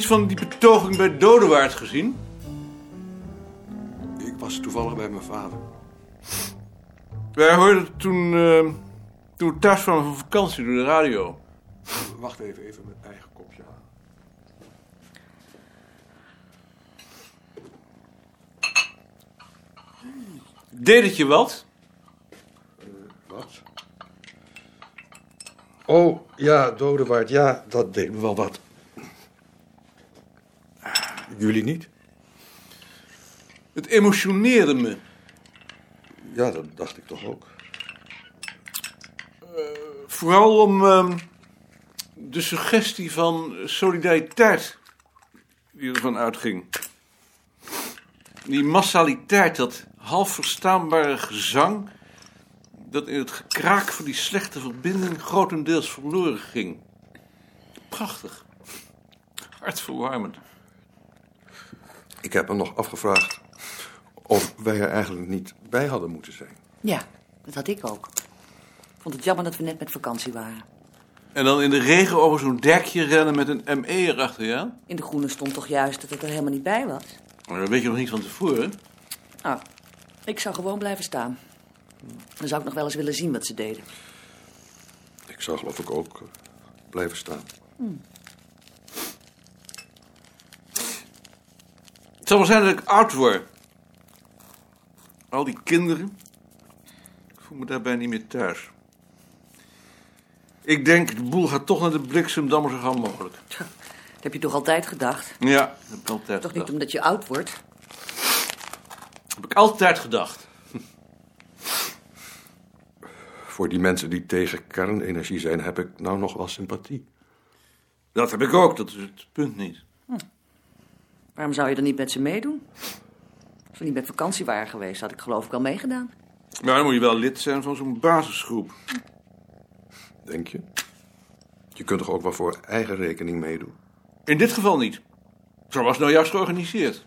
iets van die betoging bij Dodewaard gezien? Ik was toevallig bij mijn vader. Wij hoorden toen, eh, toen we thuis kwamen van vakantie door de radio. Wacht even, even mijn eigen kopje aan. Deed het je wat? Wat? Oh, ja, Dodewaard, ja, dat deed me wel wat. Jullie niet? Het emotioneerde me. Ja, dat dacht ik toch ook. Vooral om ehm, de suggestie van solidariteit die ervan uitging. Die massaliteit, dat half verstaanbare gezang... dat in het gekraak van die slechte verbinding grotendeels verloren ging. Prachtig. Hartverwarmend. Ik heb me nog afgevraagd of wij er eigenlijk niet bij hadden moeten zijn. Ja, dat had ik ook. Ik vond het jammer dat we net met vakantie waren. En dan in de regen over zo'n dekje rennen met een ME erachter, ja? In de groene stond toch juist dat het er helemaal niet bij was? Maar dat weet je nog niet van tevoren. Nou, ik zou gewoon blijven staan. Dan zou ik nog wel eens willen zien wat ze deden. Ik zou geloof ik ook eh, blijven staan. Het zal wel zijn dat ik oud word. Al die kinderen. Ik voel me daarbij niet meer thuis. Ik denk, de boel gaat toch naar de bliksemdammer zo gauw mogelijk. Dat heb je toch altijd gedacht? Ja, dat heb ik altijd Toch niet gedacht. omdat je oud wordt? heb ik altijd gedacht. Voor die mensen die tegen kernenergie zijn, heb ik nou nog wel sympathie. Dat heb ik ook, dat is het punt niet. Waarom zou je dan niet met ze meedoen? Als we niet met vakantie waren geweest, had ik geloof ik wel meegedaan. Maar dan moet je wel lid zijn van zo'n basisgroep. Denk je? Je kunt toch ook wel voor eigen rekening meedoen? In dit geval niet. Zo was het nou juist georganiseerd.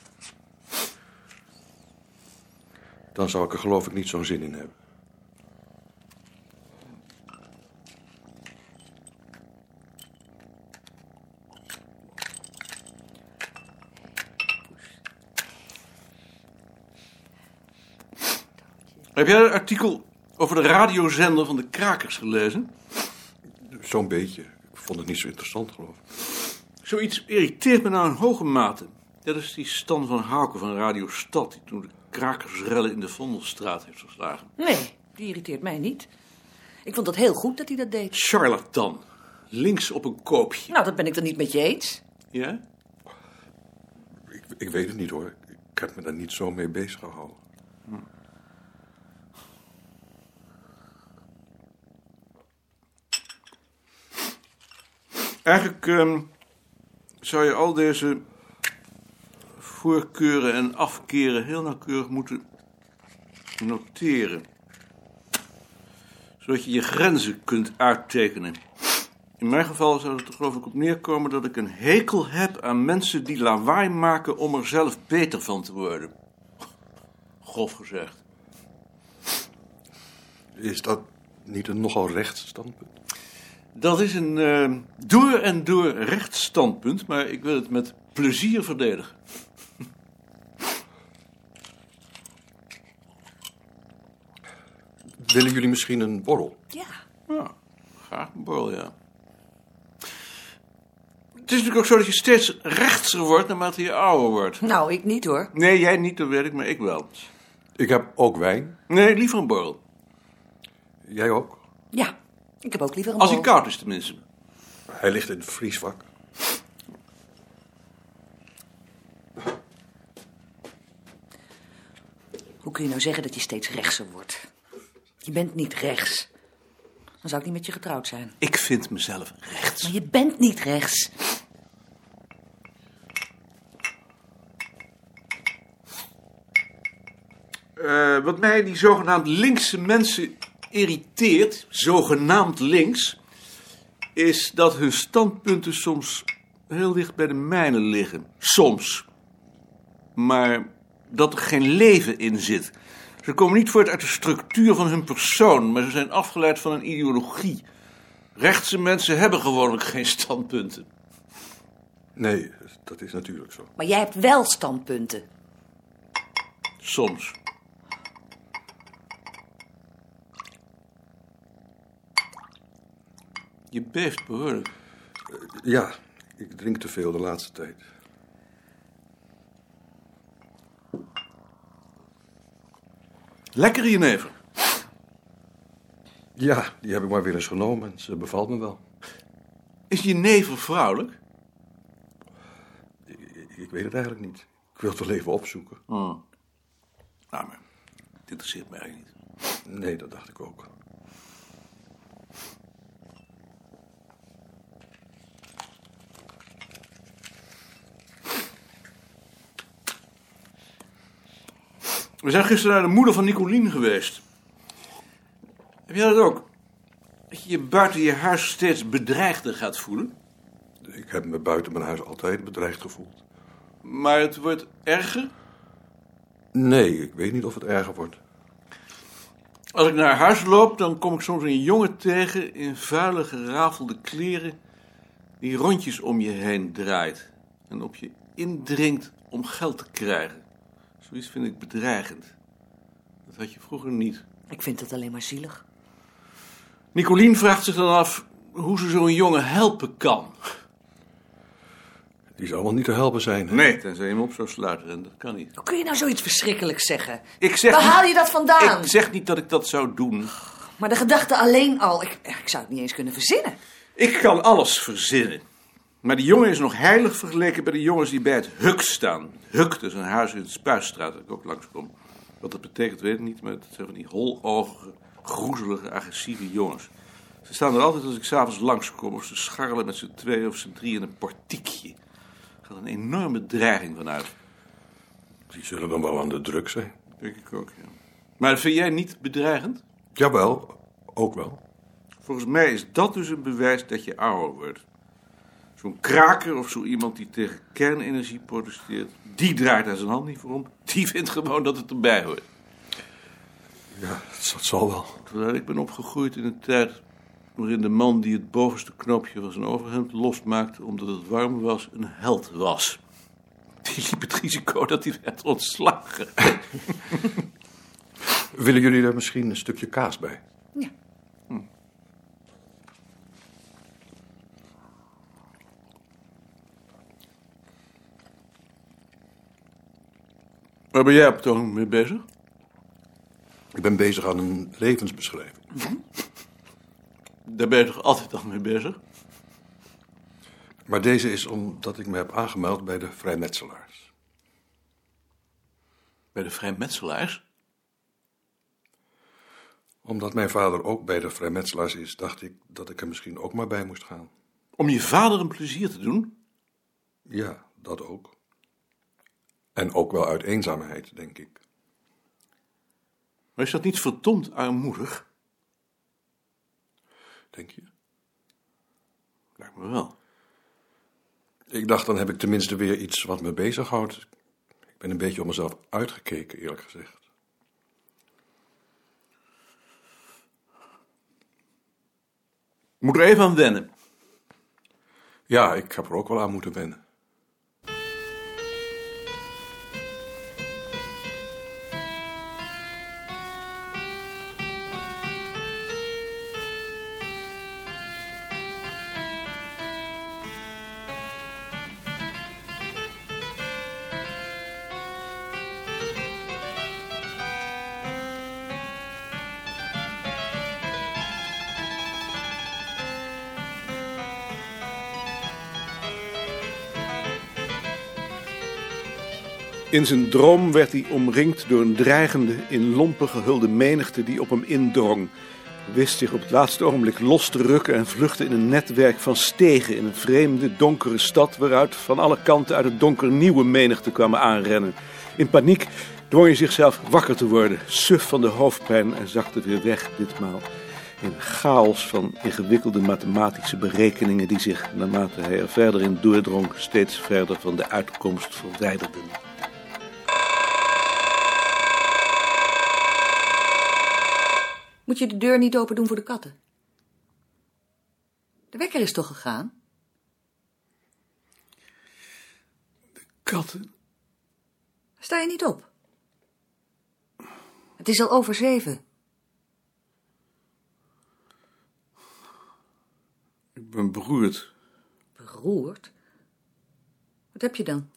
Dan zou ik er geloof ik niet zo'n zin in hebben. Heb jij het artikel over de radiozender van de Krakers gelezen? Zo'n beetje. Ik vond het niet zo interessant, geloof ik. Zoiets irriteert me nou in hoge mate. Dat is die Stan van Houken van Radio Stad... die toen de krakersrellen in de Vondelstraat heeft verslagen. Nee, die irriteert mij niet. Ik vond het heel goed dat hij dat deed. Charlatan. Links op een koopje. Nou, dat ben ik dan niet met je eens. Ja? Ik, ik weet het niet hoor. Ik heb me daar niet zo mee bezig gehouden. Eigenlijk ehm, zou je al deze voorkeuren en afkeren heel nauwkeurig moeten noteren. Zodat je je grenzen kunt uittekenen. In mijn geval zou het er geloof ik op neerkomen dat ik een hekel heb aan mensen die lawaai maken om er zelf beter van te worden. Grof gezegd. Is dat niet een nogal rechts standpunt? Dat is een eh, door en door rechtsstandpunt, maar ik wil het met plezier verdedigen. Willen jullie misschien een borrel? Ja. Ja, graag een borrel, ja. Het is natuurlijk ook zo dat je steeds rechtser wordt naarmate je ouder wordt. Nou, ik niet hoor. Nee, jij niet, dat weet ik, maar ik wel. Ik heb ook wijn. Nee, liever een borrel. Jij ook? Ja, ik heb ook liever een Als hij koud is tenminste. Hij ligt in het vriesvak. Hoe kun je nou zeggen dat je steeds rechtser wordt? Je bent niet rechts. Dan zou ik niet met je getrouwd zijn. Ik vind mezelf rechts. Maar je bent niet rechts. Eh, wat mij die zogenaamd linkse mensen irriteert, zogenaamd links, is dat hun standpunten soms heel dicht bij de mijne liggen. Soms. Maar dat er geen leven in zit. Ze komen niet voort uit de structuur van hun persoon, maar ze zijn afgeleid van een ideologie. Rechtse mensen hebben gewoonlijk geen standpunten. Nee, dat is natuurlijk zo. Maar jij hebt wel standpunten. Soms. Je beeft behoorlijk. Ja, ik drink te veel de laatste tijd. Lekker jenever. Ja, die heb ik maar weer eens genomen en ze bevalt me wel. Is jenever vrouwelijk? Ik, ik weet het eigenlijk niet. Ik wil het wel even opzoeken. Nou, maar het interesseert mij eigenlijk niet. Nee, dat dacht ik ook. We zijn gisteren naar de moeder van Nicolien geweest. Heb jij dat ook? Dat je je buiten je huis steeds bedreigder gaat voelen? Ik heb me buiten mijn huis altijd bedreigd gevoeld. Maar het wordt erger? Nee, ik weet niet of het erger wordt. Als ik naar huis loop, dan kom ik soms een jongen tegen in vuile, gerafelde kleren... die rondjes om je heen draait en op je indringt om geld te krijgen. Zoiets vind ik bedreigend. Dat had je vroeger niet. Ik vind het alleen maar zielig. Nicolien vraagt zich dan af hoe ze zo'n jongen helpen kan. Die zal wel niet te helpen zijn. hè? Nee, tenzij je hem op zou sluiten en dat kan niet. Hoe kun je nou zoiets verschrikkelijks zeggen? Ik zeg Waar niet- haal je dat vandaan? Ik zeg niet dat ik dat zou doen. Maar de gedachte alleen al, ik, ik zou het niet eens kunnen verzinnen. Ik kan alles verzinnen. Maar die jongen is nog heilig vergeleken bij de jongens die bij het Huk staan. Huk, dat is een huis in de Spuisstraat, dat ik ook langskom. Wat dat betekent, weet ik niet, maar het zijn van die holoogige, groezelige, agressieve jongens. Ze staan er altijd als ik s'avonds langskom, of ze scharrelen met z'n tweeën of z'n drieën in een portiekje. Er gaat een enorme dreiging vanuit. Die zullen dan wel aan de druk zijn. Denk ik ook, ja. Maar vind jij niet bedreigend? Jawel, ook wel. Volgens mij is dat dus een bewijs dat je ouder wordt. Zo'n kraker of zo iemand die tegen kernenergie protesteert, die draait daar zijn hand niet voor om. Die vindt gewoon dat het erbij hoort. Ja, dat zal wel. Terwijl ik ben opgegroeid in een tijd waarin de man die het bovenste knoopje van zijn overhemd losmaakte omdat het warm was, een held was. Die liep het risico dat hij werd ontslagen. Willen jullie er misschien een stukje kaas bij? Ja. Waar ben jij op het ogenblik mee bezig? Ik ben bezig aan een levensbeschrijving. Daar ben je toch altijd al mee bezig? Maar deze is omdat ik me heb aangemeld bij de vrijmetselaars. Bij de vrijmetselaars? Omdat mijn vader ook bij de vrijmetselaars is, dacht ik dat ik er misschien ook maar bij moest gaan. Om je vader een plezier te doen? Ja, dat ook. En ook wel uit eenzaamheid, denk ik. Maar is dat niet verdomd armoedig? Denk je? Lijkt me wel. Ik dacht, dan heb ik tenminste weer iets wat me bezighoudt. Ik ben een beetje op mezelf uitgekeken, eerlijk gezegd. Ik moet er even aan wennen. Ja, ik heb er ook wel aan moeten wennen. In zijn droom werd hij omringd door een dreigende, in lompen gehulde menigte die op hem indrong. Wist zich op het laatste ogenblik los te rukken en vluchtte in een netwerk van stegen in een vreemde, donkere stad waaruit van alle kanten uit het donker nieuwe menigte kwamen aanrennen. In paniek dwong hij zichzelf wakker te worden, suf van de hoofdpijn en zakte weer weg ditmaal. In chaos van ingewikkelde mathematische berekeningen die zich, naarmate hij er verder in doordrong, steeds verder van de uitkomst verwijderden. Moet je de deur niet open doen voor de katten? De wekker is toch gegaan? katten. Sta je niet op? Het is al over zeven. Ik ben beroerd. Beroerd? Wat heb je dan?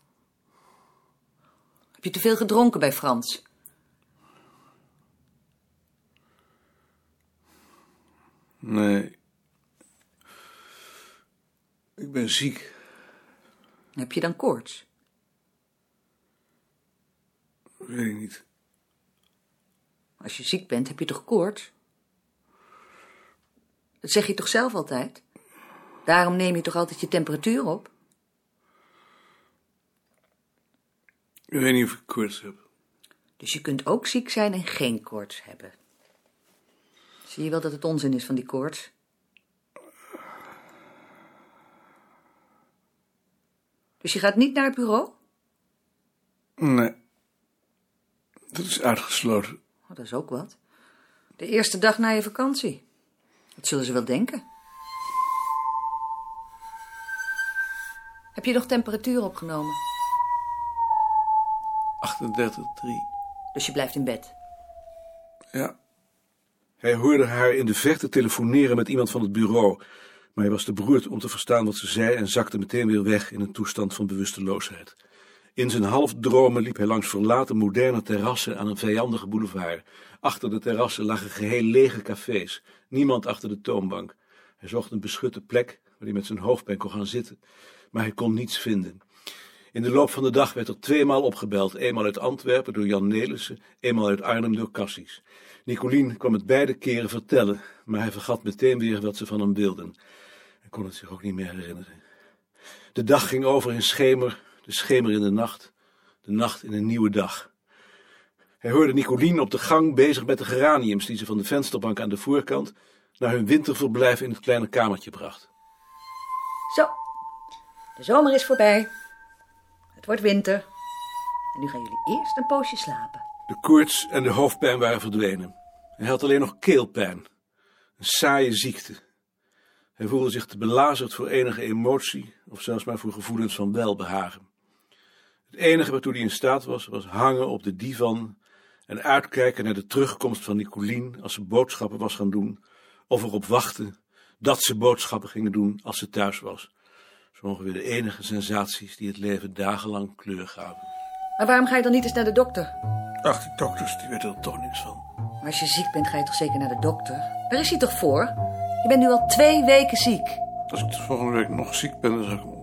Heb je te veel gedronken bij Frans? Nee. Ik ben ziek. Heb je dan koorts? Weet ik niet. Als je ziek bent, heb je toch koorts? Dat zeg je toch zelf altijd? Daarom neem je toch altijd je temperatuur op? Ik weet niet of ik koorts heb. Dus je kunt ook ziek zijn en geen koorts hebben. Zie je wel dat het onzin is van die koorts? Dus je gaat niet naar het bureau? Nee. Dat is uitgesloten. Oh, dat is ook wat. De eerste dag na je vakantie. Dat zullen ze wel denken. Heb je nog temperatuur opgenomen? 38,3. Dus je blijft in bed. Ja. Hij hoorde haar in de verte telefoneren met iemand van het bureau. Maar hij was te beroerd om te verstaan wat ze zei en zakte meteen weer weg in een toestand van bewusteloosheid. In zijn halfdromen liep hij langs verlaten moderne terrassen aan een vijandige boulevard. Achter de terrassen lagen geheel lege cafés, niemand achter de toonbank. Hij zocht een beschutte plek waar hij met zijn hoofdpijn kon gaan zitten, maar hij kon niets vinden. In de loop van de dag werd er tweemaal opgebeld, eenmaal uit Antwerpen door Jan Nelissen, eenmaal uit Arnhem door Cassis. Nicolien kwam het beide keren vertellen, maar hij vergat meteen weer wat ze van hem wilden. Hij kon het zich ook niet meer herinneren. De dag ging over in schemer, de schemer in de nacht, de nacht in een nieuwe dag. Hij hoorde Nicolien op de gang bezig met de geraniums die ze van de vensterbank aan de voorkant naar hun winterverblijf in het kleine kamertje bracht. Zo, de zomer is voorbij. Wordt winter. En nu gaan jullie eerst een poosje slapen. De koorts en de hoofdpijn waren verdwenen. Hij had alleen nog keelpijn. Een saaie ziekte. Hij voelde zich te belazerd voor enige emotie, of zelfs maar voor gevoelens van welbehagen. Het enige waartoe hij in staat was, was hangen op de divan en uitkijken naar de terugkomst van Nicolien als ze boodschappen was gaan doen, of erop wachten dat ze boodschappen gingen doen als ze thuis was. Zo ongeveer de enige sensaties die het leven dagenlang kleur gaven. Maar waarom ga je dan niet eens naar de dokter? Ach, die dokters, die weten er toch niks van. Maar als je ziek bent, ga je toch zeker naar de dokter? Daar is hij toch voor? Je bent nu al twee weken ziek. Als ik de volgende week nog ziek ben, dan zal ik hem